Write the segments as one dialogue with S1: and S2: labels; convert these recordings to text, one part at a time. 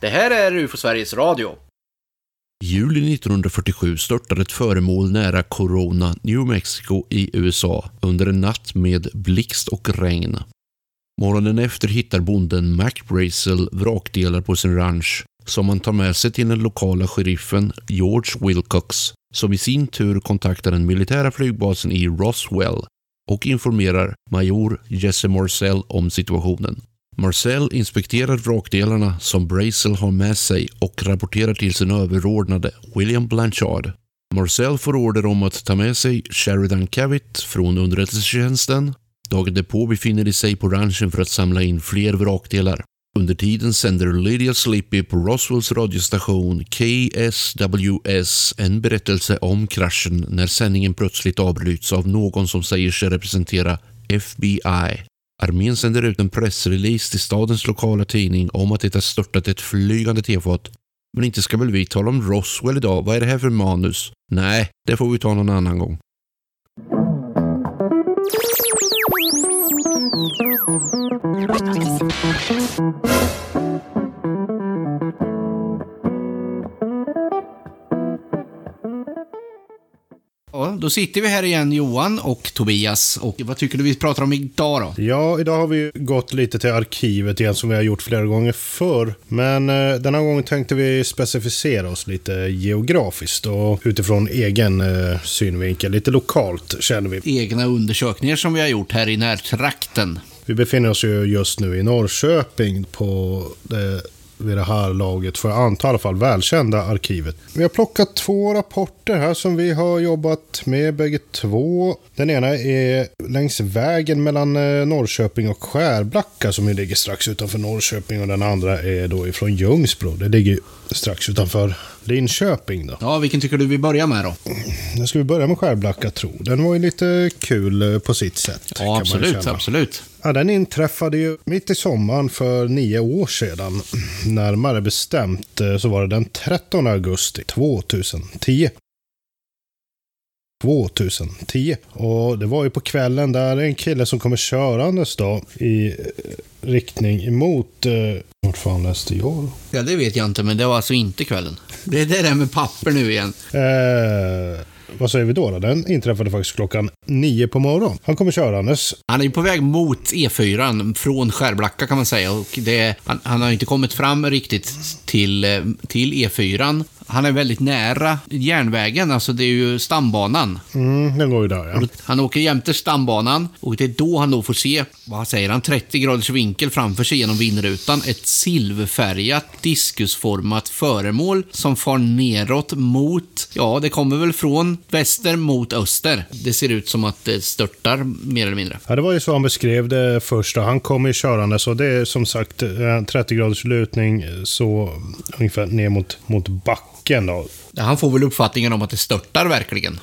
S1: Det här är UFO Sveriges Radio.
S2: juli 1947 störtade ett föremål nära Corona, New Mexico i USA under en natt med blixt och regn. Morgonen efter hittar bonden Mac Brazel vrakdelar på sin ranch som han tar med sig till den lokala sheriffen George Wilcox som i sin tur kontaktar den militära flygbasen i Roswell och informerar major Jesse Marcel om situationen. Marcel inspekterar vrakdelarna som Brazel har med sig och rapporterar till sin överordnade William Blanchard. Marcel får order om att ta med sig Sheridan Cavitt från underrättelsetjänsten. Dagen därpå befinner de sig på ranchen för att samla in fler vrakdelar. Under tiden sänder Lydia Slippy på Roswells radiostation KSWS en berättelse om kraschen när sändningen plötsligt avbryts av någon som säger sig representera FBI. Armén sänder ut en pressrelease till stadens lokala tidning om att det har störtat ett flygande tefat. Men inte ska väl vi tala om Roswell idag? Vad är det här för manus? Nej, det får vi ta någon annan gång.
S1: Då sitter vi här igen Johan och Tobias. Och vad tycker du vi pratar om idag då?
S3: Ja, idag har vi gått lite till arkivet igen som vi har gjort flera gånger förr. Men eh, denna gång tänkte vi specificera oss lite geografiskt och utifrån egen eh, synvinkel. Lite lokalt känner vi.
S1: Egna undersökningar som vi har gjort här i närtrakten.
S3: Vi befinner oss ju just nu i Norrköping på det vid det här laget, för jag antar i alla fall, välkända arkivet. Vi har plockat två rapporter här som vi har jobbat med bägge två. Den ena är längs vägen mellan eh, Norrköping och Skärblacka som ju ligger strax utanför Norrköping och den andra är då ifrån Ljungsbro. Det ligger strax utanför Linköping då.
S1: Ja, vilken tycker du vi börjar med då?
S3: Nu ska vi börja med Skärblacka tro. Den var ju lite kul eh, på sitt sätt.
S1: Ja, absolut, absolut.
S3: Ja, den inträffade ju mitt i sommaren för nio år sedan. Närmare bestämt eh, så var det den 13 augusti 2010. 2010. Och det var ju på kvällen där en kille som kommer körandes då i eh, riktning emot... Eh, vart fan läste jag då?
S1: Ja, det vet jag inte, men det var alltså inte kvällen. Det är det där med papper nu igen.
S3: Eh, vad säger vi då, då? Den inträffade faktiskt klockan nio på morgonen. Han kommer körandes.
S1: Han är ju på väg mot E4 från Skärblacka kan man säga. Och det, han, han har inte kommit fram riktigt till, eh, till E4. Han är väldigt nära järnvägen, alltså det är ju stambanan.
S3: Mm, den går ju där ja.
S1: Han åker jämte stambanan och det är då han då får se, vad säger han, 30 graders vinkel framför sig genom vindrutan. Ett silverfärgat diskusformat föremål som far neråt mot, ja det kommer väl från väster mot öster. Det ser ut som att det störtar mer eller mindre.
S3: Ja, det var ju så han beskrev det första. Han kom ju körande så det är som sagt eh, 30 graders lutning eh, så ungefär ner mot, mot backen då.
S1: Han får väl uppfattningen om att det störtar verkligen.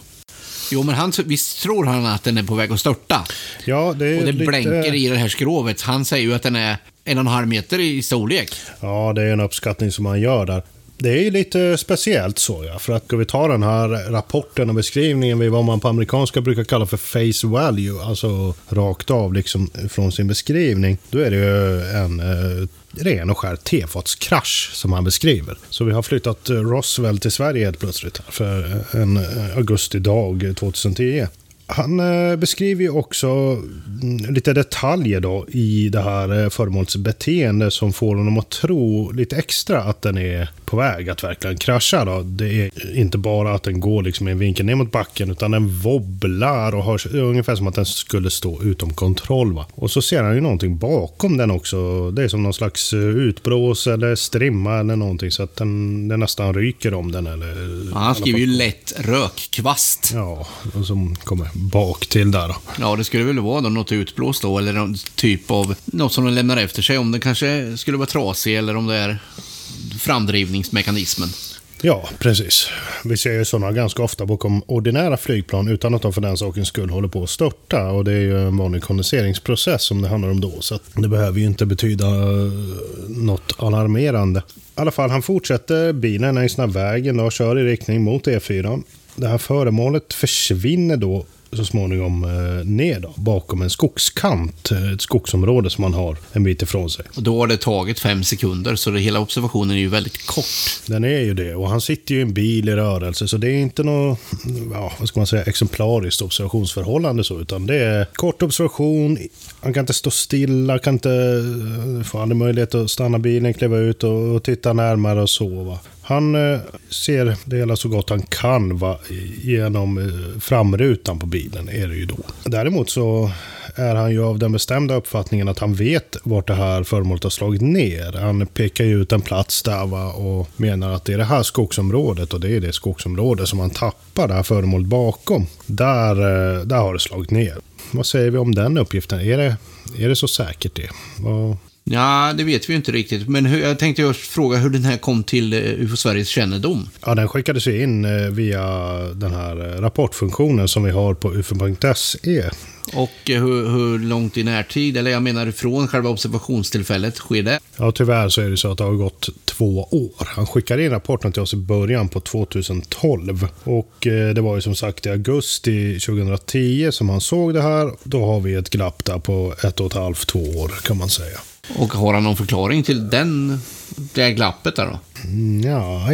S1: Jo, men han, visst tror han att den är på väg att störta?
S3: Ja, det är
S1: Och det
S3: lite...
S1: blänker i det här skrovet. Han säger ju att den är en och en halv meter i storlek.
S3: Ja, det är en uppskattning som han gör där. Det är ju lite speciellt så ja, för att ska vi ta den här rapporten och beskrivningen vid vad man på amerikanska brukar kalla för face value, alltså rakt av liksom från sin beskrivning, då är det ju en eh, ren och skär tefatskrasch som han beskriver. Så vi har flyttat Roswell till Sverige helt plötsligt för en eh, augustidag 2010. Han eh, beskriver ju också mm, lite detaljer då i det här eh, föremålets beteende som får honom att tro lite extra att den är på väg att verkligen krascha. Då. Det är inte bara att den går liksom i en vinkel ner mot backen utan den wobblar och har ungefär som att den skulle stå utom kontroll. Va? Och så ser han ju någonting bakom den också. Det är som någon slags eh, utblås eller strimma eller någonting så att den, den nästan ryker om den. Eller,
S1: Ja, han skriver ju lätt rökkvast.
S3: Ja, som kommer bak till där då.
S1: Ja, det skulle väl vara då något utblåst då, eller någon typ av... Något som de lämnar efter sig. Om den kanske skulle vara trasig eller om det är framdrivningsmekanismen.
S3: Ja, precis. Vi ser ju sådana ganska ofta bakom ordinära flygplan utan att de för den sakens skull håller på att störta. Och det är ju en vanlig kondenseringsprocess som det handlar om då. Så att det behöver ju inte betyda eh, något alarmerande. I alla fall, han fortsätter bilen längs den här vägen och kör i riktning mot E4. Det här föremålet försvinner då så småningom eh, ner då, bakom en skogskant. eh, Ett skogsområde som man har en bit ifrån sig.
S1: Och då har det tagit fem sekunder, så det, hela observationen är ju väldigt kort.
S3: Den är ju det. Och han sitter ju i en bil i rörelse, så det är inte något, ja, vad ska man säga, exemplariskt observationsförhållande så, utan det är kort observation. Han kan inte stå stilla, kan inte, får aldrig möjlighet att stanna bilen, kliva ut och, och titta närmare och så. Va? Han eh, ser det hela så gott han kan va, genom eh, framrutan på bilen, är det ju då. Däremot så är han ju av den bestämda uppfattningen att han vet vart det här föremålet har slagit ner. Han pekar ju ut en plats där va, och menar att det är det här skogsområdet och det är det skogsområde som han tappar det här föremålet bakom. Där, eh, där har det slagit ner. Vad säger vi om den uppgiften? Är det, är det så säkert det? Vad,
S1: Ja, det vet vi ju inte riktigt. Men hur, jag tänkte just fråga hur den här kom till eh, UFO Sveriges kännedom.
S3: Ja, den skickades ju in eh, via den här eh, rapportfunktionen som vi har på ufo.se.
S1: Och hur, hur långt i närtid, eller jag menar från själva observationstillfället, sker det?
S3: Ja, tyvärr så är det så att det har gått två år. Han skickade in rapporten till oss i början på 2012. Och det var ju som sagt i augusti 2010 som han såg det här. Då har vi ett glapp där på ett och ett halvt, två år kan man säga.
S1: Och har han någon förklaring till den, det glappet där då?
S3: Mm, Ja,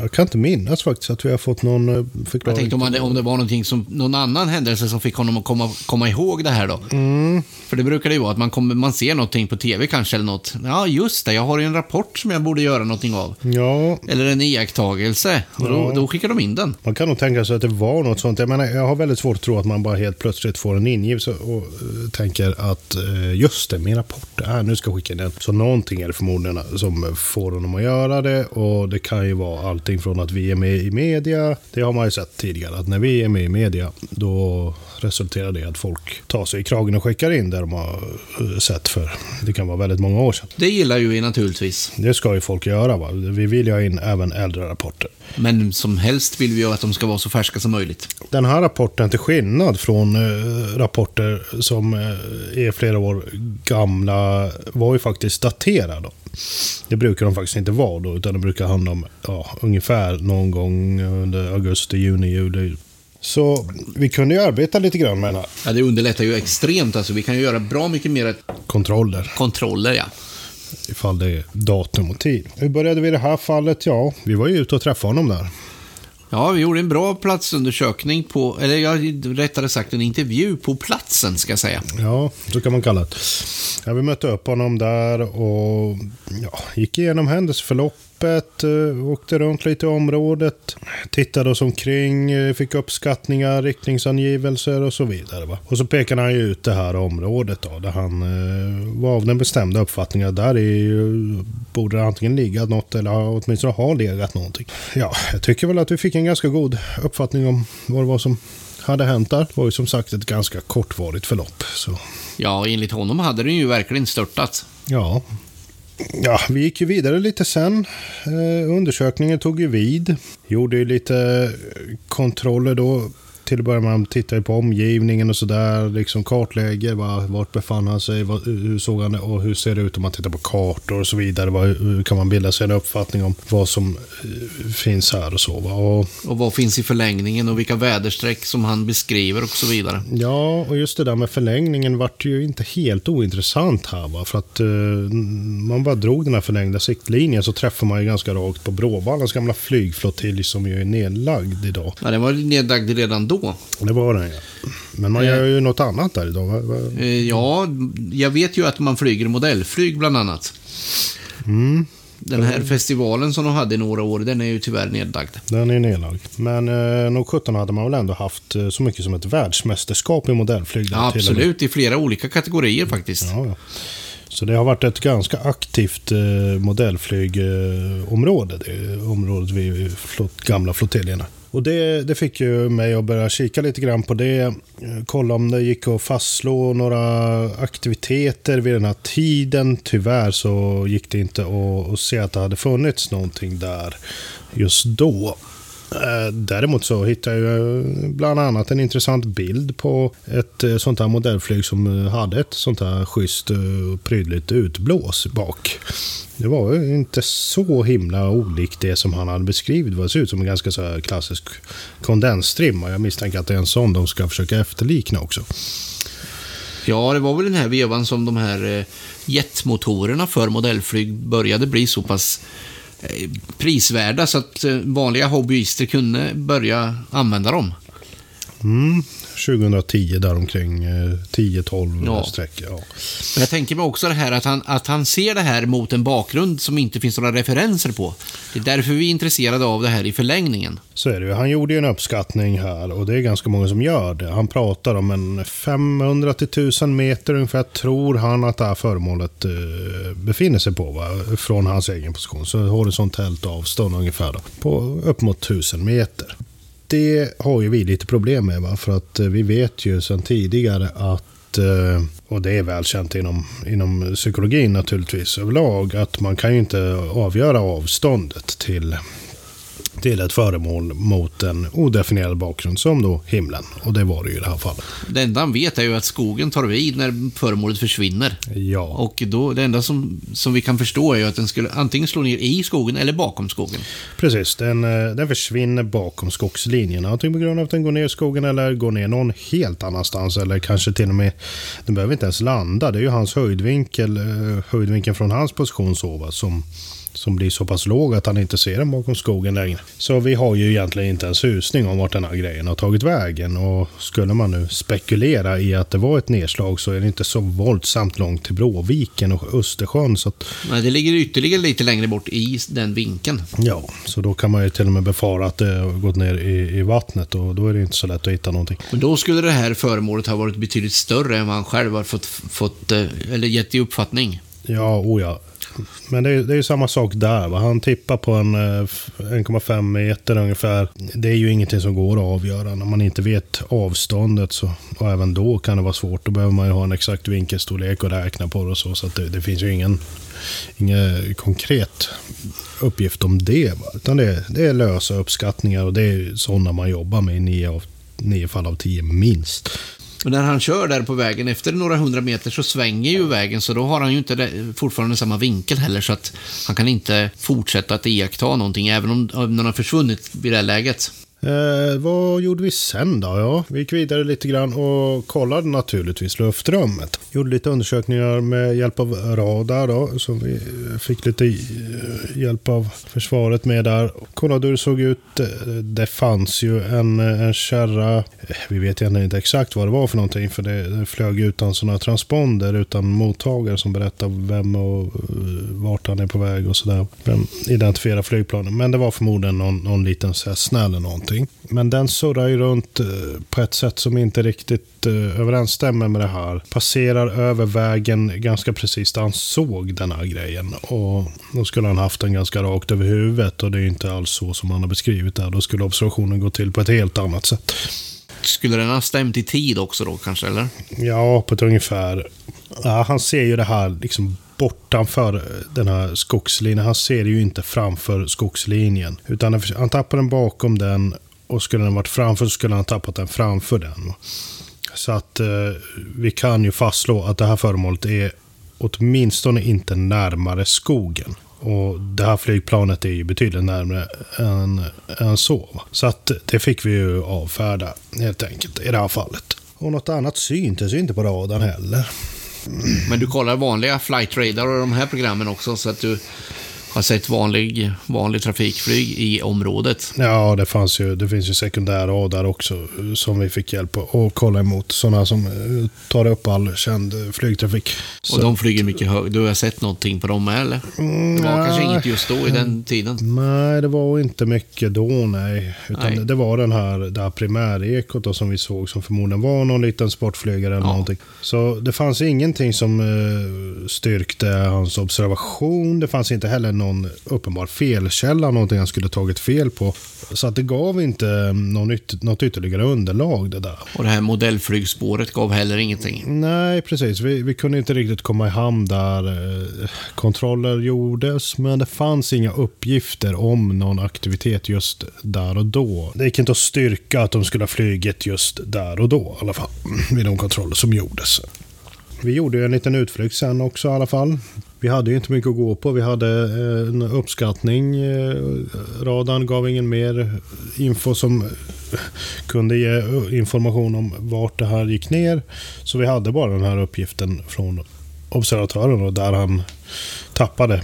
S3: jag kan inte minnas faktiskt att vi har fått någon eh, förklaring.
S1: Jag tänkte om, han, om det var någonting som, någon annan händelse som fick honom att komma, komma ihåg det här då. För det brukar det ju vara att man, kommer, man ser någonting på tv kanske eller något. Ja, just det, jag har ju en rapport som jag borde göra någonting av.
S3: Ja,
S1: Eller en iakttagelse. Och då,
S3: Ja.
S1: då skickar de in den.
S3: Man kan nog tänka sig att det var något sånt. Jag, menar, jag har väldigt svårt att tro att man bara helt plötsligt får en ingivelse och eh, tänker att eh, just det, min rapport, äh, nu ska jag skicka in den. Så någonting är det förmodligen som får honom att göra det och det kan ju vara allting från att vi är med i media. Det har man ju sett tidigare, att när vi är med i media då resulterar det i att folk tar sig i kragen och skickar in det de har eh, sett för, det kan vara väldigt många år sedan.
S1: Det gillar ju vi naturligtvis.
S3: Det ska ju folk göra. Va? Vi vill ju ha in även äldre rapporter.
S1: Men som helst vill vi ju att de ska vara så färska som möjligt.
S3: Den här rapporten, till skillnad från eh, rapporter som eh, är flera år gamla, var ju faktiskt daterad. Då. Det brukar de faktiskt inte vara då, utan det brukar handla om ja, ungefär någon gång under augusti, juni, juli. Så vi kunde ju arbeta lite grann med den här.
S1: Ja, det underlättar ju extremt. Alltså, vi kan ju göra bra mycket mer
S3: Kontroller,
S1: kontroller, ja.
S3: ifall det är datum och tid. Hur började vi i det här fallet? Ja, vi var ju ute och träffade honom där.
S1: Ja, vi gjorde en bra platsundersökning på, eller ja, rättare sagt en intervju på platsen, ska jag säga.
S3: Ja, så kan man kalla det. Ja, vi mötte upp honom där och ja, gick igenom händelseförloppet, eh, åkte runt lite i området, tittade oss omkring, eh, fick uppskattningar, riktningsangivelser och så vidare. Va? Och så pekade han ju ut det här området då, där han eh, var av den bestämda uppfattningen att där ju, borde det antingen ligga något eller åtminstone ha legat någonting. Ja, jag tycker väl att vi fick en ganska god uppfattning om vad det var som hade hänt där. Det var ju som sagt ett ganska kortvarigt förlopp. Så
S1: Ja, enligt honom hade den ju verkligen störtat.
S3: Ja. Ja, vi gick ju vidare lite sen. Eh, undersökningen tog ju vid. Gjorde ju lite kontroller då. Till att börja med, man tittar på omgivningen och sådär. Liksom kartlägger, va, vart befann han sig, vad, hur såg han det och hur ser det ut om man tittar på kartor och så vidare. Vad, hur kan man bilda sig en uppfattning om vad som eh, finns här och så. Va? Och,
S1: Och vad finns i förlängningen och vilka väderstreck som han beskriver och så vidare.
S3: Ja, och just det där med förlängningen vart ju inte helt ointressant här. Va? För att eh, man bara drog den här förlängda siktlinjen så träffar man ju ganska rakt på Bråvallens gamla flygflottilj som ju är nedlagd idag.
S1: Ja, den var nedlagd redan då.
S3: Det var den ja. Men man gör ju något annat där idag. Va? Va?
S1: Eh, Ja, jag vet ju att man flyger modellflyg bland annat. Den här festivalen som de hade i några år, den är ju tyvärr nedlagd.
S3: Den är nedlagd. Men eh, nog 17 hade man väl ändå haft eh, så mycket som ett världsmästerskap i modellflyg. där
S1: Ja, absolut, i flera olika kategorier faktiskt.
S3: Ja, ja. Så det har varit ett ganska aktivt eh, modellflygområde. det området vid flott, gamla flottiljerna. Och det, det fick ju mig att börja kika lite grann på det. Eh, kolla om det gick att fastslå några aktiviteter vid den här tiden. Tyvärr så gick det inte att, att se att det hade funnits någonting där just då. Eh, däremot så hittade jag eh, bland annat en intressant bild på ett eh, sånt här modellflyg som hade ett sånt här schysst och prydligt utblås bak. Det var ju inte så himla olikt det som han hade beskrivit. Det ser ut som en ganska så här klassisk kondensstrimma. Jag misstänker att det är en sån de ska försöka efterlikna också.
S1: Ja, det var väl den här vevan som de här jetmotorerna för modellflyg började bli så pass Eh, prisvärda så att eh, vanliga hobbyister kunde börja använda dem.
S3: Mm, 2010 däromkring. Eh, 10-12
S1: Ja.
S3: streck. Ja.
S1: Men jag tänker mig också det här att han, att han ser det här mot en bakgrund som inte finns några referenser på. Det är därför vi är intresserade av det här i förlängningen.
S3: Så är det ju. Han gjorde ju en uppskattning här och det är ganska många som gör det. Han pratar om en 500 till 1000 meter ungefär tror han att det här föremålet eh, befinner sig på. Va? Från hans egen position. Så horisontellt avstånd ungefär då, på upp mot 1000 meter. Det har ju vi lite problem med va? för att eh, vi vet ju sedan tidigare att eh, och det är välkänt inom, inom psykologin naturligtvis överlag, att man kan ju inte avgöra avståndet till till ett föremål mot en odefinierad bakgrund som då himlen. Och det var det ju i det här fallet.
S1: Det enda han vet är ju att skogen tar vid när föremålet försvinner.
S3: Ja,
S1: Och då, det enda som, som vi kan förstå är ju att den skulle antingen slå ner i skogen eller bakom skogen.
S3: precis. Den, eh, den försvinner bakom skogslinjen. Antingen på grund av att den går ner i skogen eller går ner någon helt annanstans. Eller kanske till och med, den behöver inte ens landa. Det är ju hans höjdvinkel, eh, höjdvinkeln från hans position så va, som som blir så pass låg att han inte ser den bakom skogen längre. Så vi har ju egentligen inte en susning om vart den här grejen har tagit vägen. Och skulle man nu spekulera i att det var ett nedslag så är det inte så våldsamt långt till Bråviken och Östersjön. Så att,
S1: Nej, det ligger ytterligare lite längre bort i den vinkeln.
S3: ja, så då kan man ju till och med befara att det har gått ner i, i vattnet och då är det inte så lätt att hitta någonting.
S1: Men då skulle det här föremålet ha varit betydligt större än vad han själv har fått, fått eh, eller gett i uppfattning.
S3: Ja, o ja. Men det är, det är ju samma sak där. Va? Han tippar på en eh, 1,5 meter ungefär. Det är ju ingenting som går att avgöra. När man inte vet avståndet så, och även då kan det vara svårt. Då behöver man ju ha en exakt vinkelstorlek och räkna på det och så. Så att det, det finns ju ingen, ingen konkret uppgift om det. Va? Utan det, det är lösa uppskattningar och det är sådana man jobbar med i nio, av, nio fall av tio minst.
S1: Men när han kör där på vägen, efter några hundra meter så svänger ju vägen, så då har han ju inte det, fortfarande samma vinkel heller, så att han kan inte fortsätta att iaktta någonting, även om, om den har försvunnit vid det här läget.
S3: Eh, vad gjorde vi sen då? Ja, vi gick vidare lite grann och kollade naturligtvis luftrummet. Gjorde lite undersökningar med hjälp av radar då, som vi eh, fick lite eh, hjälp av försvaret med där. Kollade hur det såg ut. Eh, det fanns ju en, en kärra, vi vet egentligen inte exakt vad det var för någonting, för det, det flög utan sådana transponder, utan mottagare som berättar vem och vart han är på väg och sådär. Vem identifierar flygplanen. Men det var förmodligen någon, någon liten Cessna eller någonting. Men den surrar ju runt eh, på ett sätt som inte riktigt eh, överensstämmer med det här. Passerar över vägen ganska precis där han såg den här grejen. Och då skulle han haft den ganska rakt över huvudet och det är inte alls så som han har beskrivit det. Då skulle observationen gå till på ett helt annat sätt.
S1: Skulle den ha stämt i tid också då kanske, eller?
S3: Ja, på ett ungefär. Ja, han ser ju det här liksom bortanför den här skogslinjen. Han ser ju inte framför skogslinjen. Utan han- tappar den bakom den och skulle den varit framför så skulle han tappat den framför den. Så att eh, vi kan ju fastslå att det här föremålet är åtminstone inte närmare skogen. Och det här flygplanet är ju betydligt närmare än, än så. Så att det fick vi ju avfärda helt enkelt i det här fallet. Och något annat syntes ju inte på radarn heller.
S1: Men du kollar vanliga flight radar och de här programmen också, så att du har sett vanlig, vanlig trafikflyg i området.
S3: Ja, det, fanns ju, det finns ju sekundärradar också eh, som vi fick hjälp att kolla emot. Sådana som eh, tar upp all känd eh, flygtrafik.
S1: Och de flyger mycket högt. Du har sett någonting på dem eller? Det var kanske
S3: nej.
S1: inget just då i den tiden.
S3: Nej, det var inte mycket då, nej. Utan
S1: Nej.
S3: Det, var den här, det här primärekot då, som vi såg som förmodligen var någon liten sportflygare eller
S1: Ja.
S3: någonting. Så det fanns ingenting som styrkte hans observation. Det fanns inte heller någon uppenbar felkälla, någonting han skulle tagit fel på. Så att det gav inte eh, någon yt- något ytterligare underlag det där.
S1: Och det här modellflygspåret gav heller ingenting.
S3: Nej, precis. Vi, vi kunde inte riktigt komma i hamn där eh, kontroller gjordes, men det fanns inga uppgifter om någon aktivitet just där och då. Det gick inte att styrka att de skulle ha flugit just där och då i alla fall, vid de kontroller som gjordes. Vi gjorde ju en liten utflykt sen också i alla fall. Vi hade ju inte mycket att gå på. Vi hade eh, en uppskattning. Radan radarn gav ingen mer info som kunde ge eh, information om vart det här gick ner. Så vi hade bara den här uppgiften från observatören och där han tappade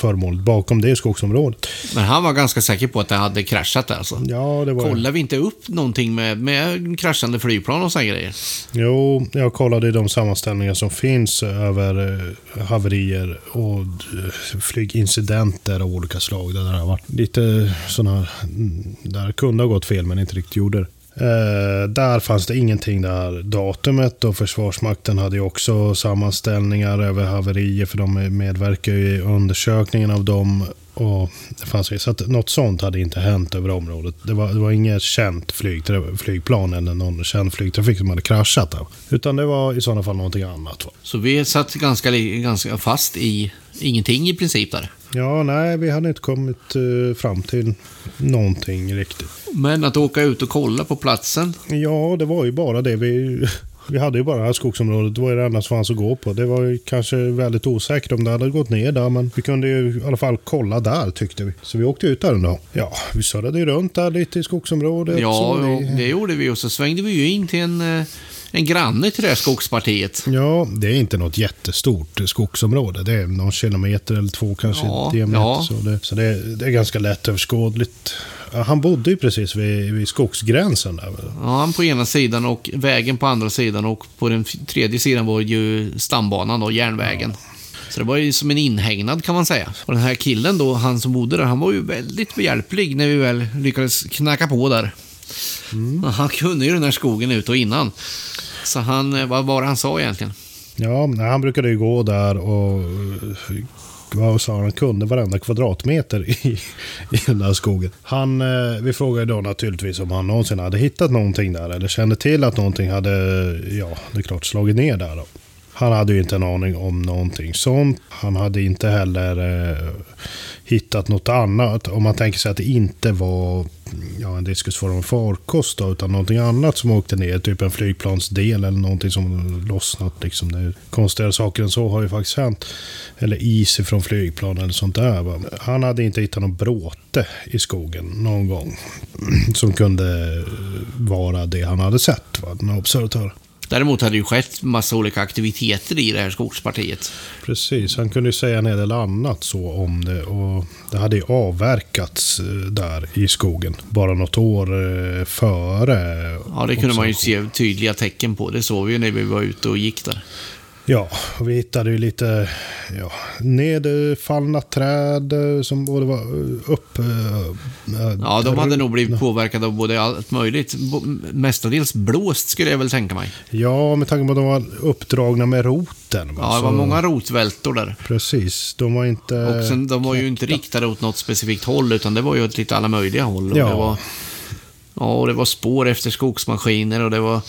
S3: föremålet bakom det skogsområdet.
S1: Men han var ganska säker på att det hade kraschat alltså?
S3: Ja, det var
S1: Kollade vi inte upp någonting med, med kraschande flygplan och sådana grejer?
S3: Jo, jag kollade i de sammanställningar som finns över eh, haverier och eh, flygincidenter av olika slag. Där det har varit lite sådana... mm, Där kunde ha gått fel men inte riktigt gjorde det. Eh, där fanns det ingenting där datumet och Försvarsmakten hade ju också sammanställningar över haverier för de medverkar ju i undersökningen av dem. Och det fanns ju, så att något sånt hade inte hänt över området. Det var, det var inget känt flyg, flygplan eller någon känd flygtrafik som hade kraschat där. Utan det var i sådana fall någonting annat.
S1: Så vi satt ganska, ganska fast i ingenting i princip där.
S3: Ja, nej, vi hade inte kommit eh, fram till någonting riktigt.
S1: Men att åka ut och kolla på platsen.
S3: Ja, det var ju bara det. Vi, vi hade ju bara skogsområdet. Det var ju det enda som fanns att gå på. Det var ju kanske väldigt osäkert om det hade gått ner där, men vi kunde ju i alla fall kolla där tyckte vi. Så vi åkte ut där en dag. Ja, vi surrade ju runt där lite i skogsområdet.
S1: Ja,
S3: vi,
S1: det gjorde vi och så svängde vi ju in till en, eh, en granne till det här skogspartiet.
S3: Ja, det är inte något jättestort skogsområde. Det är någon kilometer eller två kanske
S1: Ja,
S3: diameter.
S1: ja.
S3: Så, det, så det, det är ganska lättöverskådligt. Ja, han bodde ju precis vid, vid skogsgränsen där.
S1: Ja, han på ena sidan och vägen på andra sidan och på den tredje sidan var ju stambanan och järnvägen. Så det var ju som en inhägnad kan man säga. Och den här killen då, han som bodde där, han var ju väldigt behjälplig när vi väl lyckades knacka på där. Ja, Han kunde ju den här skogen ut och innan. Så han, eh, vad var det han sa egentligen?
S3: Ja, han brukade ju gå där och vad sa han, han kunde varenda kvadratmeter i, i den där skogen. Han, eh, vi frågade då naturligtvis om han någonsin hade hittat någonting där eller kände till att någonting hade, ja, det är klart slagit ner där då. Han hade ju inte en aning om någonting sånt. Han hade inte heller eh, hittat något annat. Om man tänker sig att det inte var ja, en diskusform farkost då, utan någonting annat som åkte ner. Typ en flygplansdel eller någonting som lossnat. Liksom. Det är konstigare saker än så har ju faktiskt hänt. Eller is från flygplan eller sånt där. Va? Han hade inte hittat någon bråte i skogen någon gång. Som kunde vara det han hade sett, va? den här observatören.
S1: Däremot hade det ju skett massa olika aktiviteter i det här skogspartiet.
S3: Precis, han kunde ju säga en del annat så om det. Och det hade ju avverkats eh, där i skogen. Bara något år eh, före.
S1: Ja, det kunde man ju se tydliga tecken på. Det såg vi ju när vi var ute och gick där.
S3: Ja, vi hittade ju lite ja, nedfallna träd eh, som både var eh, upp... eh,
S1: Ja, de hade nog blivit påverkade av både allt möjligt. Mestadels blåst skulle jag väl tänka mig.
S3: Ja, med tanke på att de var uppdragna med roten.
S1: Ja, det var många rotvältor där.
S3: Precis, de var inte...
S1: Och sen, de var ju inte riktade åt något specifikt håll, utan det var ju åt lite alla möjliga håll.
S3: Ja.
S1: Det ja, och det var spår efter skogsmaskiner och det var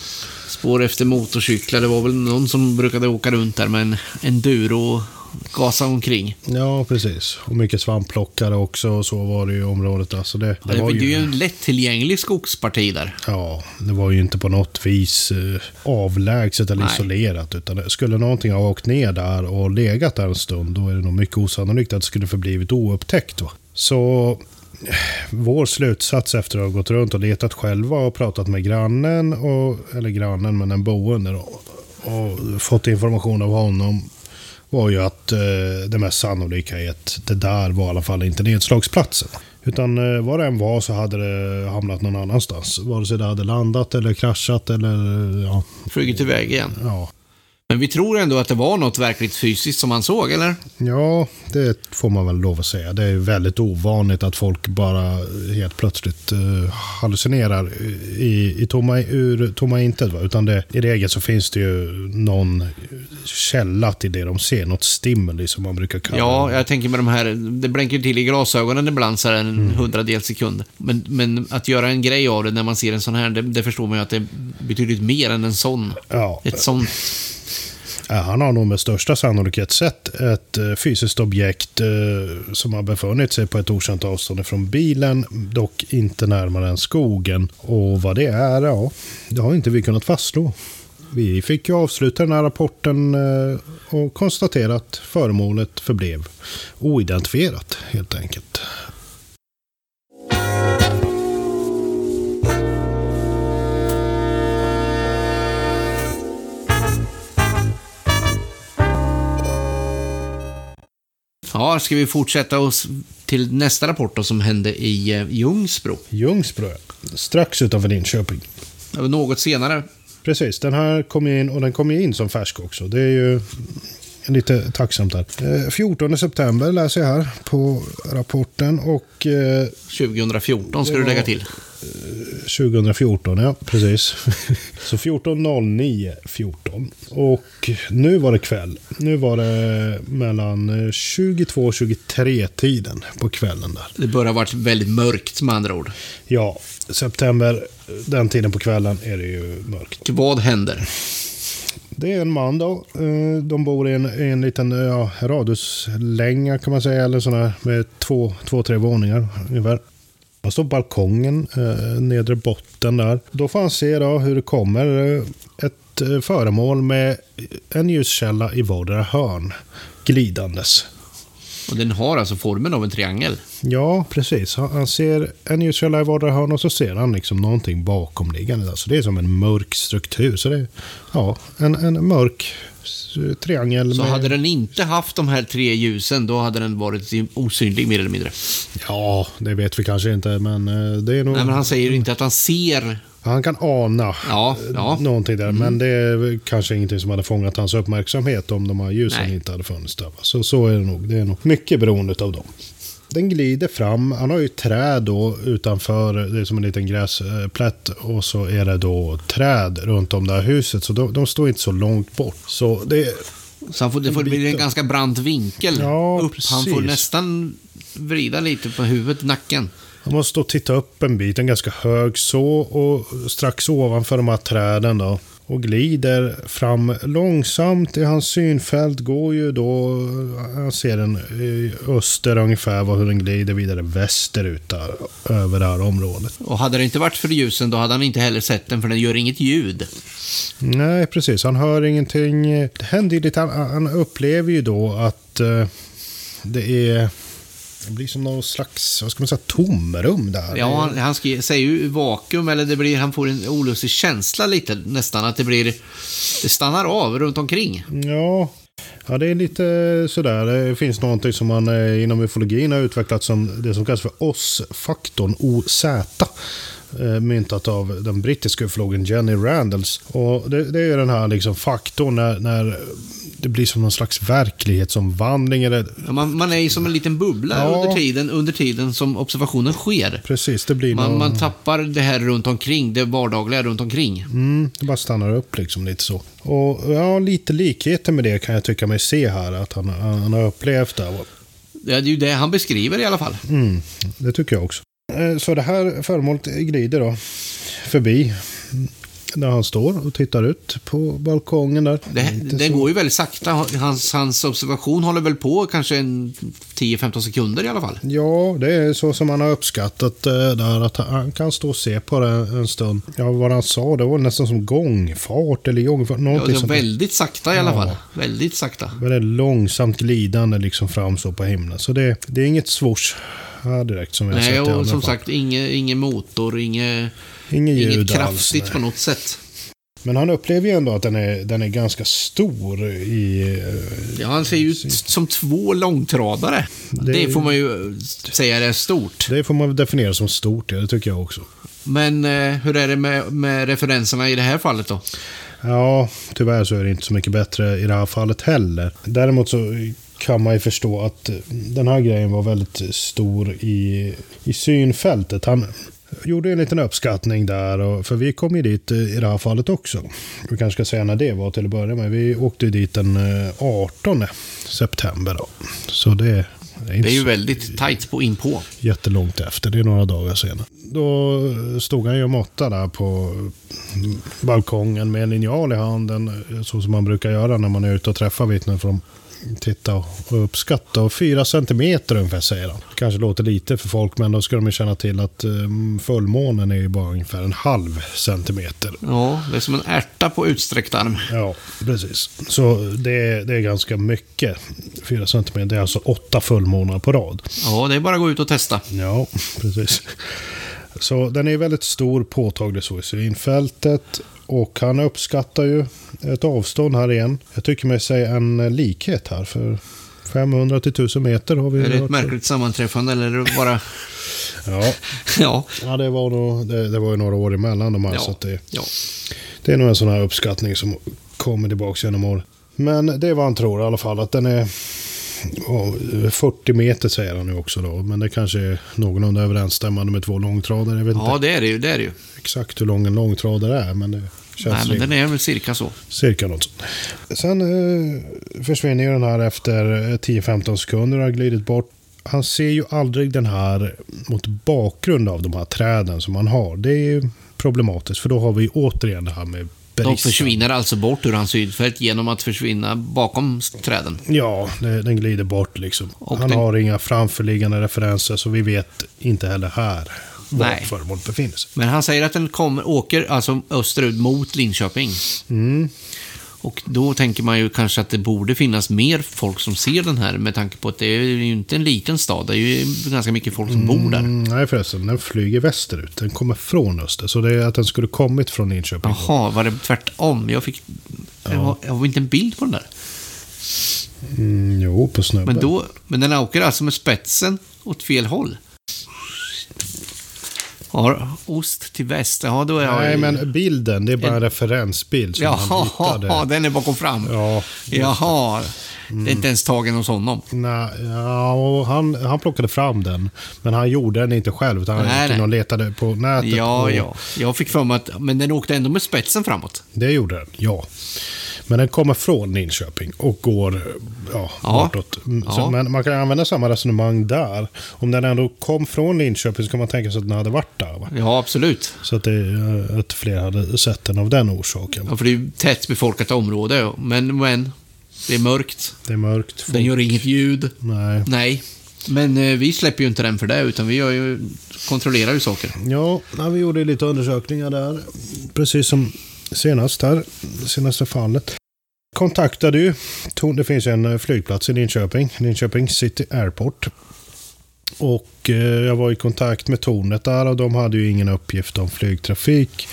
S1: spår efter motorcyklar. Det var väl någon som brukade åka runt där med en enduro och gasa omkring.
S3: Ja, precis. Och mycket svampplockare också och så var det ju i området. Alltså det,
S1: Det, var ju en lättillgänglig skogsparti där.
S3: Ja, det var ju inte på något vis eh, avlägset eller
S1: Nej.
S3: isolerat. Utan det, skulle någonting ha åkt ner där och legat där en stund, då är det nog mycket osannolikt att det skulle förblivit oupptäckt. Va? Så vår slutsats efter att ha gått runt och letat själva och pratat med grannen, och, eller grannen men en boende då, och fått information av honom var ju att eh, det mest sannolika är att det där var i alla fall inte nedslagsplatsen. Utan eh, vad det än var så hade det hamnat någon annanstans. Vare sig det hade landat eller kraschat eller ja.
S1: Flugit iväg igen.
S3: Ja,
S1: Men vi tror ändå att det var något verkligt fysiskt som man såg, eller?
S3: ja det får man väl lov att säga. Det är väldigt ovanligt att folk bara helt plötsligt uh, hallucinerar i, i tomma, ur tomma intet. Va? Utan det, i regel så finns det ju någon källa till det de ser. Något stimuli som man brukar kalla
S1: Ja, jag tänker med de här, det blänker till i glasögonen ibland så här en hundradels sekund. Men, men att göra en grej av det när man ser en sån här, det, det förstår man ju att det är betydligt mer än en sån.
S3: Ja,
S1: Ett sånt.
S3: Eh, han har nog med största sannolikhet sett ett eh, fysiskt objekt eh, som har befunnit sig på ett okänt avstånd från bilen, dock inte närmare än skogen. Och vad det är, ja, det har inte vi kunnat fastslå. vi fick ju avsluta den här rapporten och konstatera att föremålet förblev oidentifierat helt enkelt.
S1: Ja, ska vi fortsätta oss till nästa rapport då, som hände i eh, Ljungsbro?
S3: Ljungsbro, strax utanför Linköping.
S1: Något senare.
S3: Precis, den här kom in och den kom in som färsk också. Det är ju lite tacksamt. Eh, 14 september läser jag här på rapporten och eh,
S1: 2014 ska du lägga till.
S3: 2014, ja precis. Så 14.09 14. Och nu var det kväll. Nu var det mellan 22 och 23 tiden på kvällen där.
S1: Det börjar varit väldigt mörkt med andra ord.
S3: Ja, september, den tiden på kvällen är det ju mörkt.
S1: Vad händer?
S3: Det är en man då. Eh, De bor i en, i en liten ja, radhuslänga kan man säga. Eller sån här med två, två, tre våningar ungefär. På balkongen, eh, nedre botten där. Då får han se då hur det kommer eh, ett eh, föremål med en ljuskälla i vardera hörn glidandes.
S1: Och den har alltså formen av en triangel.
S3: Ja, precis. Han, ser en ljuskälla i vardera hörn och så ser han liksom någonting bakomliggande. Där. Så det är som en mörk struktur. Så det är ja, en, en mörk triangel.
S1: Så
S3: med...
S1: hade den inte haft de här tre ljusen, då hade den varit osynlig mer eller mindre.
S3: Ja, det vet vi kanske inte, men eh, det är nog...
S1: Nej, men han säger inte att han ser.
S3: Han kan ana
S1: Ja, ja. Mm.
S3: någonting där, men det är kanske ingenting som hade fångat hans uppmärksamhet om de här ljusen
S1: Nej.
S3: inte hade funnits där. Så, så är det nog. Det är nog mycket beroende av dem. Den glider fram. Han har ju träd då utanför. Det är som en liten gräsplätt. Och så är det då träd runt om det här huset. Så de, de står inte så långt bort. Så det,
S1: Så han får, det får bli en ganska brant vinkel
S3: Ja,
S1: upp. Han får
S3: precis.
S1: nästan vrida lite på huvudet, nacken.
S3: Han måste då titta upp en bit, en ganska hög så, och strax ovanför de här träden då. Och glider fram långsamt i hans synfält går ju då, han ser den öster ungefär, hur den glider vidare västerut där, över det här området.
S1: Och hade det inte varit för ljusen, då hade han inte heller sett den, för den gör inget ljud.
S3: Nej, precis. Han hör ingenting. Det händer ju lite, han, han upplever ju då att eh, det är, det blir som någon slags, vad ska man säga, tomrum där.
S1: Ja, han, han säger ju vakuum, eller det blir, han får en olustig känsla lite nästan, att det blir... Det stannar av runt omkring.
S3: Ja, ja, det är lite sådär. Det finns någonting som man eh, inom ufologin har utvecklat som det som kallas för OS-faktorn, OZ. eh, Myntat av den brittiska ufologen Jenny Randalls. Och det, det är den här liksom faktorn när, när det blir som någon slags verklighetsomvandling. Eller,
S1: Ja, Man, man är ju som en liten bubbla
S3: Ja.
S1: under, tiden, under tiden som observationen sker.
S3: precis, det blir
S1: Man,
S3: någon...
S1: man tappar det här runt omkring, det vardagliga runt omkring.
S3: Mm, det bara stannar upp liksom lite så. Och ja, lite likheter med det kan jag tycka mig se här. Att han, han har upplevt det.
S1: Det är ju det han beskriver i alla fall.
S3: Mm, det tycker jag också. Eh, Så det här föremålet glider då förbi där han står och tittar ut på balkongen där.
S1: Det,
S3: så-
S1: går ju väldigt sakta. Hans, hans observation håller väl på kanske en 10-15 sekunder i alla fall.
S3: Ja, det är så som han har uppskattat eh, där. Att han kan stå och se på det en stund. Ja, vad han sa, det var nästan som gångfart eller gångfart.
S1: Ja, det är väldigt sakta i alla
S3: Ja.
S1: fall. Väldigt sakta.
S3: väldigt långsamt glidande liksom fram så på himlen. Så det, det är inget swoosh här direkt som vi har
S1: Nej,
S3: sett i
S1: och
S3: andra
S1: som
S3: fall.
S1: sagt, ingen, ingen motor, inget,
S3: Inget ljud
S1: inget
S3: alls.
S1: kraftigt
S3: nej.
S1: på något sätt.
S3: Men han upplever ju ändå att den är, den är ganska stor i... eh,
S1: Ja, han ser ju ut som två långtradare. Det,
S3: Det-
S1: får man ju säga är stort.
S3: Det får man definiera som stort, ja, det tycker jag också.
S1: Men eh, hur är det med, med referenserna i det här fallet då?
S3: Ja, tyvärr så är det inte så mycket bättre i det här fallet heller. Däremot så kan man ju förstå att eh, den här grejen var väldigt stor i, i synfältet. Han gjorde en liten uppskattning där, och, för vi kom ju dit eh, i det här fallet också. Vi kanske ska säga när det var till att börja med. Vi åkte dit den eh, 18 september. Då. Så det, det är
S1: Det är ju väldigt tajt på inpå.
S3: jättelångt efter. Det är några dagar senare. Då stod han ju och måttade där på balkongen med en linjal i handen. Så som man brukar göra när man är ute och träffar vittnen från titta och uppskatta. Och fyra centimeter ungefär säger han. Kanske låter lite för folk, men då ska de ju känna till att um, fullmånen är ju bara ungefär en halv centimeter.
S1: Ja, det är som en ärta på utsträckt arm.
S3: Ja, precis. Så det, det är ganska mycket. Fyra centimeter, det är alltså åtta fullmånar på rad.
S1: Ja, det är bara att gå ut och testa.
S3: Ja, precis. Så den är väldigt stor, påtaglig så i synfältet. Och han uppskattar ju ett avstånd här igen. Jag tycker mig se en likhet här. För 500 till 1000 meter har vi
S1: Är det ett märkligt sammanträffande eller är det bara...
S3: Ja,
S1: Ja.
S3: ja det, var nog, det, det var ju några år emellan de här. Så
S1: Ja.
S3: att det,
S1: ja.
S3: det är nog en sån här uppskattning som kommer tillbaka genom år. Men det är vad han tror i alla fall. Att den är ja, 40 meter säger han nu också då. Men det kanske är någorlunda överensstämmande med två långtradare. Jag vet
S1: ja,
S3: inte
S1: det är det ju. Det är det ju.
S3: exakt hur lång en långtradare är. Men det känns
S1: Nej, men den är väl cirka så.
S3: Cirka något sånt. Sen eh, försvinner ju den här efter eh, 10-15 sekunder och har glidit bort. Han ser ju aldrig den här mot bakgrund av de här träden som han har. Det är problematiskt för då har vi återigen det här med
S1: De
S3: bristen.
S1: försvinner alltså bort ur hans synfält genom att försvinna bakom träden.
S3: Ja, den glider bort liksom.
S1: Och
S3: han
S1: den-
S3: har inga framförliggande referenser så vi vet inte heller här var
S1: Nej.
S3: föremålet befinner sig.
S1: Men han säger att den kommer, åker alltså österut mot Linköping.
S3: Mm.
S1: Och då tänker man ju kanske att det borde finnas mer folk som ser den här med tanke på att det är ju inte en liten stad. Det är ju ganska mycket folk som bor där.
S3: Mm, nej förresten, den flyger västerut. Den kommer från öster. Så det är att den skulle kommit från Linköping.
S1: Jaha, var det tvärtom? Jag fick... Jag har, har inte en bild på den där.
S3: Mm, jo, på snubben.
S1: Men, då, men den åker alltså med spetsen åt fel håll. Ja, ost till väst. Ja, då är jag...
S3: Nej, men bilden, det är bara en referensbild som han
S1: Jaha,
S3: hittade.
S1: den är bakom fram.
S3: Ja,
S1: Jaha, det är inte ens tagen hos honom.
S3: nej, ja, och han, han plockade fram den. Men han gjorde den inte själv, utan han
S1: Nej,
S3: gick in och letade på nätet.
S1: Ja,
S3: och
S1: ja. Jag fick för mig att... Men den åkte ändå med spetsen framåt.
S3: Det gjorde den, ja. Men den kommer från Linköping och går ja,
S1: Ja.
S3: bortåt. Mm, Så,
S1: Ja.
S3: Men man kan använda samma resonemang där. Om den ändå kom från Linköping så kan man tänka sig att den hade varit där. Va?
S1: Ja, absolut.
S3: Så att, det, eh, att fler hade sett den av den orsaken.
S1: Ja, för det är ju tätt befolkat område. Men, men, det är mörkt.
S3: Det är mörkt.
S1: Den gör inget ljud.
S3: Nej.
S1: Nej. Men eh, vi släpper ju inte den för det, utan vi ju, kontrollerar ju saker.
S3: Ja, vi gjorde lite undersökningar där. Precis som senast här, senaste fallet. Kontaktade ju, det finns en eh, flygplats i Linköping, Linköping City Airport. Och eh, jag var i kontakt med tornet där och de hade ju ingen uppgift om flygtrafik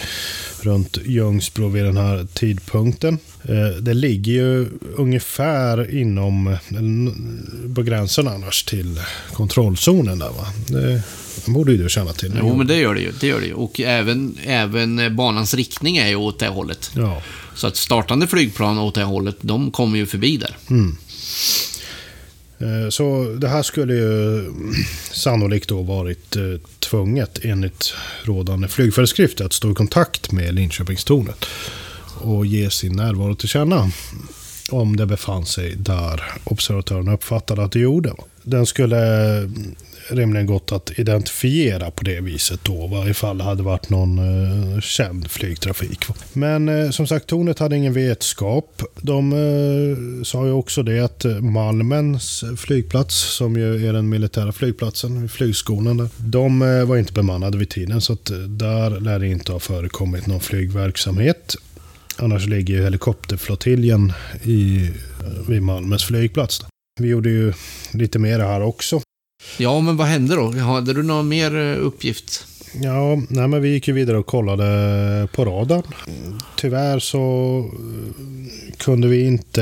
S3: runt Ljungsbro vid den här tidpunkten. Eh, det ligger ju ungefär inom, på gränsen annars till kontrollzonen där va. Det borde ju du känna till.
S1: Jo, men det gör det ju. Det gör det ju. Och även, även eh, banans riktning är ju åt det hållet.
S3: Ja.
S1: Så att startande flygplan åt det hållet, de kommer ju förbi där.
S3: Eh, Så det här skulle ju sannolikt då varit eh, tvunget enligt rådande flygföreskrifter att stå i kontakt med Linköpingstornet och ge sin närvaro till känna om det befann sig där observatören uppfattade att det gjorde. Den skulle rimligen gått att identifiera på det viset då, va, ifall det hade varit någon eh, känd flygtrafik. va. Men eh, som sagt, tornet hade ingen vetskap. De eh, sa ju också det att eh, Malmens flygplats, som ju är den militära flygplatsen, flygskolan där, de eh, var inte bemannade vid tiden, så att eh, där lär det inte ha förekommit någon flygverksamhet. Annars ligger ju helikopterflottiljen i, eh, vid Malmens flygplats. Vi gjorde ju lite mer här också.
S1: Ja, men vad hände då? Hade du någon mer eh, uppgift?
S3: Ja, nej, men vi gick ju vidare och kollade på radarn. Tyvärr så eh, kunde vi inte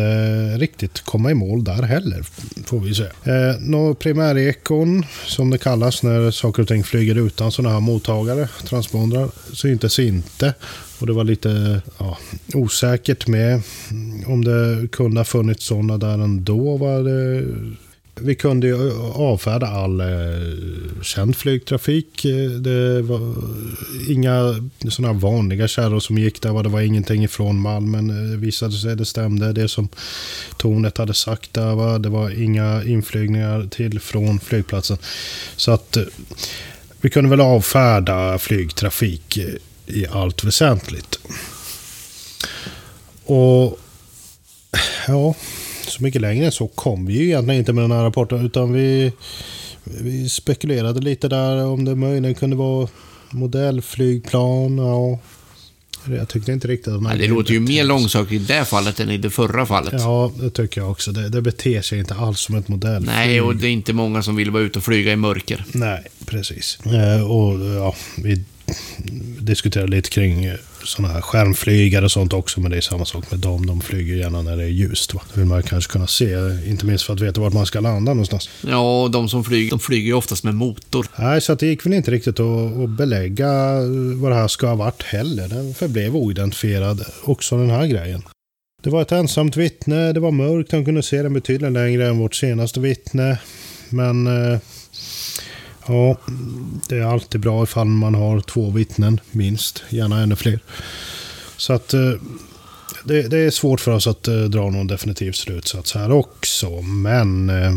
S3: riktigt komma i mål där heller, får vi säga. Eh, no, primärekon, som det kallas när saker och ting flyger utan sådana här mottagare, transpondrar, syntes inte. Och det var lite ja, osäkert med om det kunde ha funnits sådana där ändå. Var det vi kunde ju avfärda all eh, känd flygtrafik. Det var inga sådana vanliga kärror som gick där. Det var ingenting ifrån Malmen. eh, Det visade sig det stämde. Det som tornet hade sagt där. Va? Det var inga inflygningar till från flygplatsen. Så att eh, vi kunde väl avfärda flygtrafik eh, i allt väsentligt. Och ja, så mycket längre än så kom vi ju egentligen inte med den här rapporten. Utan vi, vi spekulerade lite där om det möjligen kunde vara modellflygplan. Ja. Jag tyckte inte riktigt att man...
S1: Ja, det låter ju mer långsökt i det fallet än i det förra fallet.
S3: Ja, det tycker jag också. Det, det beter sig inte alls som ett modellflyg.
S1: Nej, och det är inte många som vill vara ute och flyga i mörker.
S3: Nej, precis. Eh, och ja, vi diskuterade lite kring eh, sådana här skärmflygare och sånt också, men det är samma sak med dem. De flyger gärna när det är ljust. Va? Det vill man kanske kunna se, inte minst för att veta vart man ska landa någonstans.
S1: Ja, de som flyger, de flyger ju oftast med motor.
S3: Nej, så det gick väl inte riktigt att, att belägga vad det här ska ha varit heller. Den förblev oidentifierad, också den här grejen. Det var ett ensamt vittne, det var mörkt, han kunde se den betydligt längre än vårt senaste vittne. Men eh, ja, det är alltid bra ifall man har två vittnen, minst. Gärna ännu fler. Så att eh, det, det är svårt för oss att eh, dra någon definitiv slutsats här också. Men eh,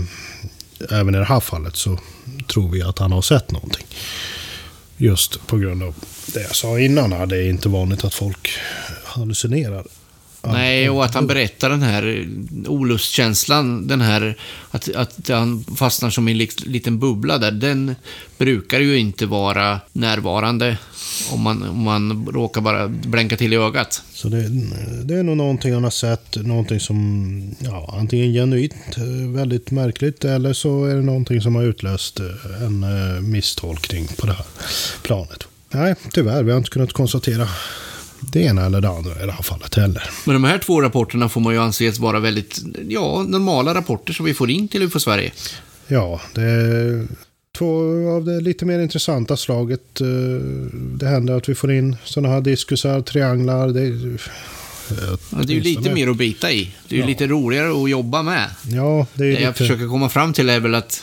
S3: även i det här fallet så tror vi att han har sett någonting. Just på grund av det jag sa innan här. Det är inte vanligt att folk hallucinerar.
S1: Nej, och att han berättar den här olustkänslan, den här att, att han fastnar som i en liten bubbla där, den brukar ju inte vara närvarande om man, om man råkar bara blänka till i ögat.
S3: Så det, det är nog någonting han har sett, någonting som ja, antingen genuint eh, väldigt märkligt eller så är det någonting som har utlöst eh, en eh, misstolkning på det här planet. Nej, tyvärr, vi har inte kunnat konstatera det ena eller det andra i det här fallet heller.
S1: Men de här två rapporterna får man ju anses vara väldigt, ja, normala rapporter som vi får in till UFO Sverige.
S3: Ja, det är två av det lite mer intressanta slaget. Eh, Det händer att vi får in sådana här diskusar, trianglar. Det,
S1: Ja, det är ju lite mer att bita i. Det är ju
S3: Ja.
S1: lite roligare att jobba med.
S3: Ja, det är
S1: Det
S3: lite...
S1: jag försöker komma fram till är väl att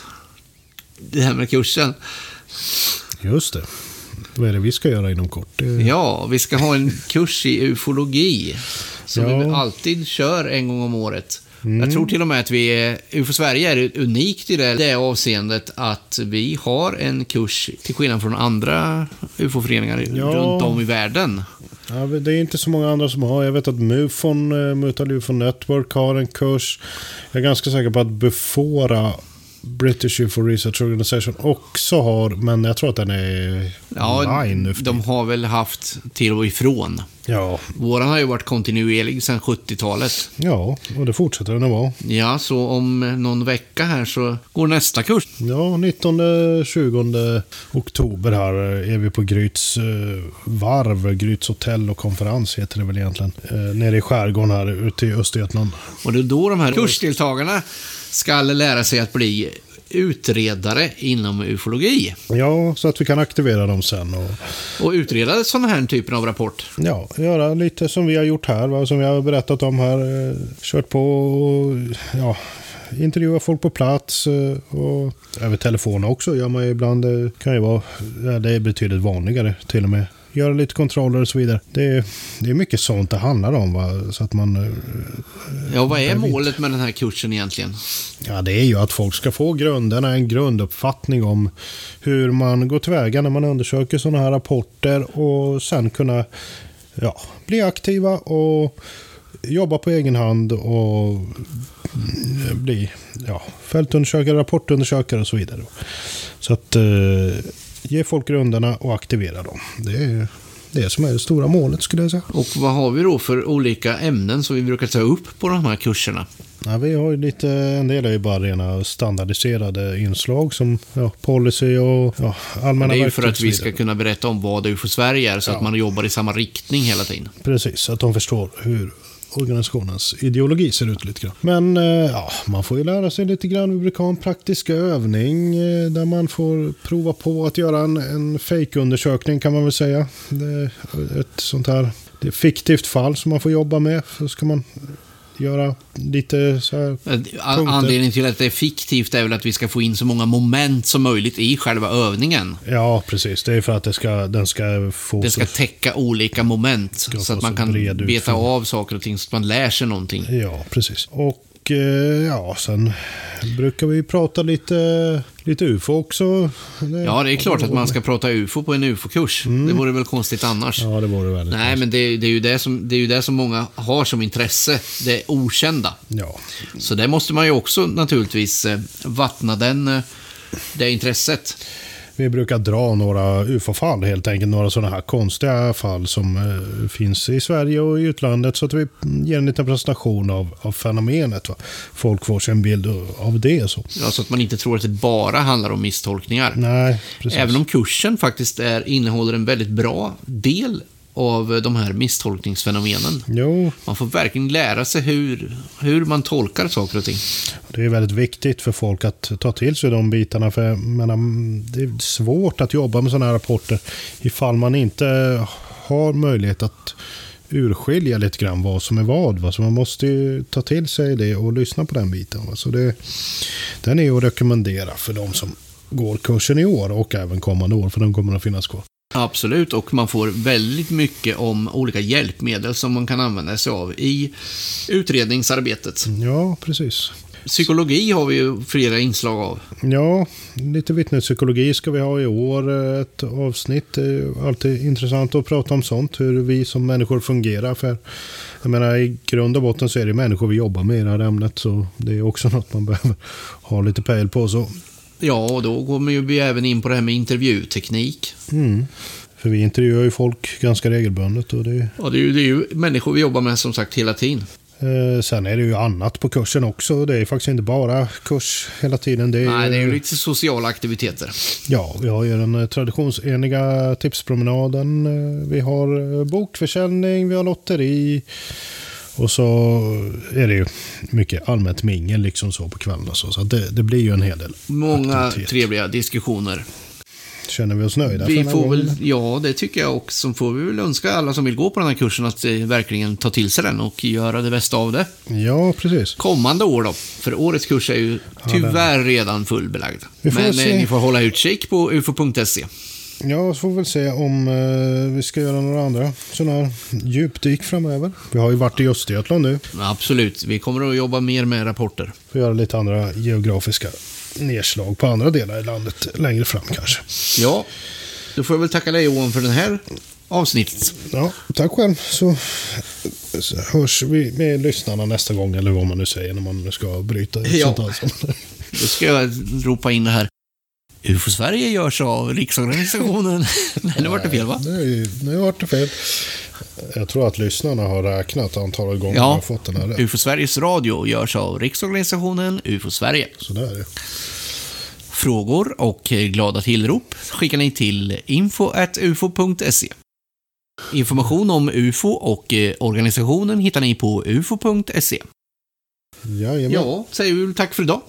S1: det här med kursen.
S3: Just det. Vad är det vi ska göra inom kort?
S1: Ja, vi ska ha en kurs i ufologi. Som
S3: Ja.
S1: vi alltid kör en gång om året. Jag tror till och med att vi är, UFO Sverige är unikt i det, det avseendet att vi har en kurs, till skillnad från andra UFO-föreningar
S3: Ja.
S1: runt om i världen.
S3: Ja, det är inte så många andra som har. Jag vet att MUFON, eh, Mutual UFO Network, har en kurs. Jag är ganska säker på att Bufora, British UFO Research Organization, också har. Men jag tror att den är
S1: Ja,
S3: online nu
S1: de har väl haft till och ifrån.
S3: Ja,
S1: Våran har ju varit kontinuerlig sedan 70-talet.
S3: ja, och det fortsätter den att vara.
S1: Ja, så om någon vecka här så går nästa kurs.
S3: Ja, 19-20 oktober här är vi på Gryts eh, varv, Gryts hotell och konferens heter det väl egentligen. Eh, nere i skärgården här ute i Östergötland.
S1: Och det är då de här kursdeltagarna ska lära sig att bli utredare inom ufologi.
S3: Ja, så att vi kan aktivera dem sen och
S1: Och utreda sådana här typer av rapport.
S3: ja, göra lite som vi har gjort här, va? som vi har berättat om här. Eh, kört på och ja, intervjua folk på plats eh, och över telefon också gör man ju ibland. Det kan ju vara, ja, det är betydligt vanligare till och med. Göra lite kontroller och så vidare. Det är, det är mycket sånt det handlar om. Va? Så att man, eh,
S1: Ja, vad är målet med den här kursen egentligen?
S3: ja, det är ju att folk ska få grunderna, en grunduppfattning om hur man går tillväga när man undersöker sådana här rapporter och sen kunna ja, bli aktiva och jobba på egen hand och mm, bli ja, fältundersökare, rapportundersökare och så vidare. Så att eh, ge folk grunderna och aktivera dem. Det är det som är det stora målet skulle jag säga.
S1: Och vad har vi då för olika ämnen som vi brukar ta upp på de här kurserna?
S3: Ja, vi har ju lite, en del är ju bara rena standardiserade inslag som ja, policy och ja, allmänna
S1: Det är ju för att vi ska kunna berätta om vad UFO Sverige är, så
S3: Ja.
S1: att man jobbar i samma riktning hela tiden.
S3: Precis, att de förstår hur organisationens ideologi ser ut lite grann. Men eh, ja, man får ju lära sig lite grann. Vi brukar ha en praktisk övning eh, där man får prova på att göra en, en fake-undersökning kan man väl säga. Det är ett sånt här det är ett fiktivt fall som man får jobba med. Så ska man göra lite så här Punkter.
S1: Anledningen till att det är fiktivt är väl att vi ska få in så många moment som möjligt i själva övningen.
S3: Ja, precis. Det är för att det ska, den ska få...
S1: Det ska
S3: så,
S1: täcka olika moment
S3: Ska
S1: så att man
S3: så
S1: kan beta av saker och ting så att man lär sig någonting.
S3: ja, precis. Och Och eh, ja, sen brukar vi prata lite, lite UFO också. Det-
S1: Ja, det är klart att man ska prata UFO på en UFO-kurs. Det vore väl konstigt annars.
S3: Ja, det vore väldigt
S1: Nej, men det, det, är ju det, som, det är ju det som många har som intresse. Det okända.
S3: Ja,
S1: Så det måste man ju också naturligtvis eh, vattna den, eh, det intresset.
S3: Vi brukar dra några UFO-fall helt enkelt. Några sådana här konstiga fall som eh, finns i Sverige och i utlandet. Så att vi ger en liten presentation av, av fenomenet. Va? Folk får sig en bild av det. Så.
S1: Ja, så att man inte tror att det bara handlar om misstolkningar.
S3: Nej, precis.
S1: Även om kursen faktiskt är, innehåller en väldigt bra del av de här misstolkningsfenomenen.
S3: Jo,
S1: Man får verkligen lära sig hur, hur man tolkar saker och ting.
S3: Det är väldigt viktigt för folk att ta till sig de bitarna. För menar, det är svårt att jobba med sådana här rapporter ifall man inte har möjlighet att urskilja lite grann vad som är vad. Va? Så man måste ju ta till sig det och lyssna på den biten. Va? Så det, den är att rekommendera för de som går kursen i år och även kommande år, för den kommer att finnas kvar.
S1: Absolut, och man får väldigt mycket om olika hjälpmedel som man kan använda sig av i utredningsarbetet.
S3: Ja, precis.
S1: Psykologi har vi ju flera inslag av.
S3: Ja, lite vittnespsykologi ska vi ha i år. Ett avsnitt. Det är alltid intressant att prata om sånt. Hur vi som människor fungerar. För jag menar, i grund och botten så är det människor vi jobbar med i det här ämnet. Så det är också något man behöver ha lite pejl på. Så,
S1: Ja, och då kommer vi även in på det här med intervjuteknik.
S3: mm. För vi intervjuar ju folk ganska regelbundet. Och det,
S1: Ja, det är ju, det är ju människor vi jobbar med som sagt hela tiden.
S3: eh, sen är det ju annat på kursen också. Det är faktiskt inte bara kurs hela tiden. Det är,
S1: Nej, det är ju lite sociala aktiviteter.
S3: Ja, vi har ju den eh, traditionsenliga tipspromenaden. eh, Vi har eh, bokförsäljning, vi har lotteri. Och så är det ju mycket allmänt mingel liksom så på kvällen. och Så, så det, det blir ju en hel del.
S1: Många
S3: Aktivitet.
S1: trevliga diskussioner.
S3: Känner vi oss nöjda för
S1: Vi
S3: här
S1: får väl, ja, det tycker jag också. Får vi väl önska alla som vill gå på den här kursen att eh, verkligen ta till sig den och göra det bästa av det.
S3: Ja, precis.
S1: Kommande år då, för årets kurs är ju tyvärr redan fullbelagd. Men
S3: se.
S1: eh, ni får hålla utkik på ufo.se.
S3: Ja, så får vi väl se om eh, vi ska göra några andra sådana här djupdyk framöver. Vi har ju varit i Östergötland nu.
S1: Absolut, vi kommer att jobba mer med rapporter.
S3: Får göra lite andra geografiska nedslag på andra delar i landet längre fram kanske.
S1: Ja, då får jag väl tacka dig Johan för den här avsnittet.
S3: Ja, tack själv. Så, hörs vi med lyssnarna nästa gång, eller vad man nu säger när man ska bryta
S1: Ja.
S3: sånt här.
S1: Då ska jag ropa in det här. UFO-Sverige görs av Riksorganisationen. Nej, nu vart det fel va?
S3: Nu, nu vart det fel. Jag tror att lyssnarna har räknat antalet gånger
S1: Ja.
S3: har fått den här rätt.
S1: UFO-Sveriges Radio görs av Riksorganisationen UFO-Sverige.
S3: Så där är det.
S1: Frågor och eh, glada tillrop skickar ni till info.ufo.se. Information om UFO och eh, organisationen hittar ni på ufo.se.
S3: Jajamän.
S1: Ja, säger vi tack för idag.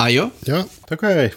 S1: Adjö.
S3: ja, tack och hej.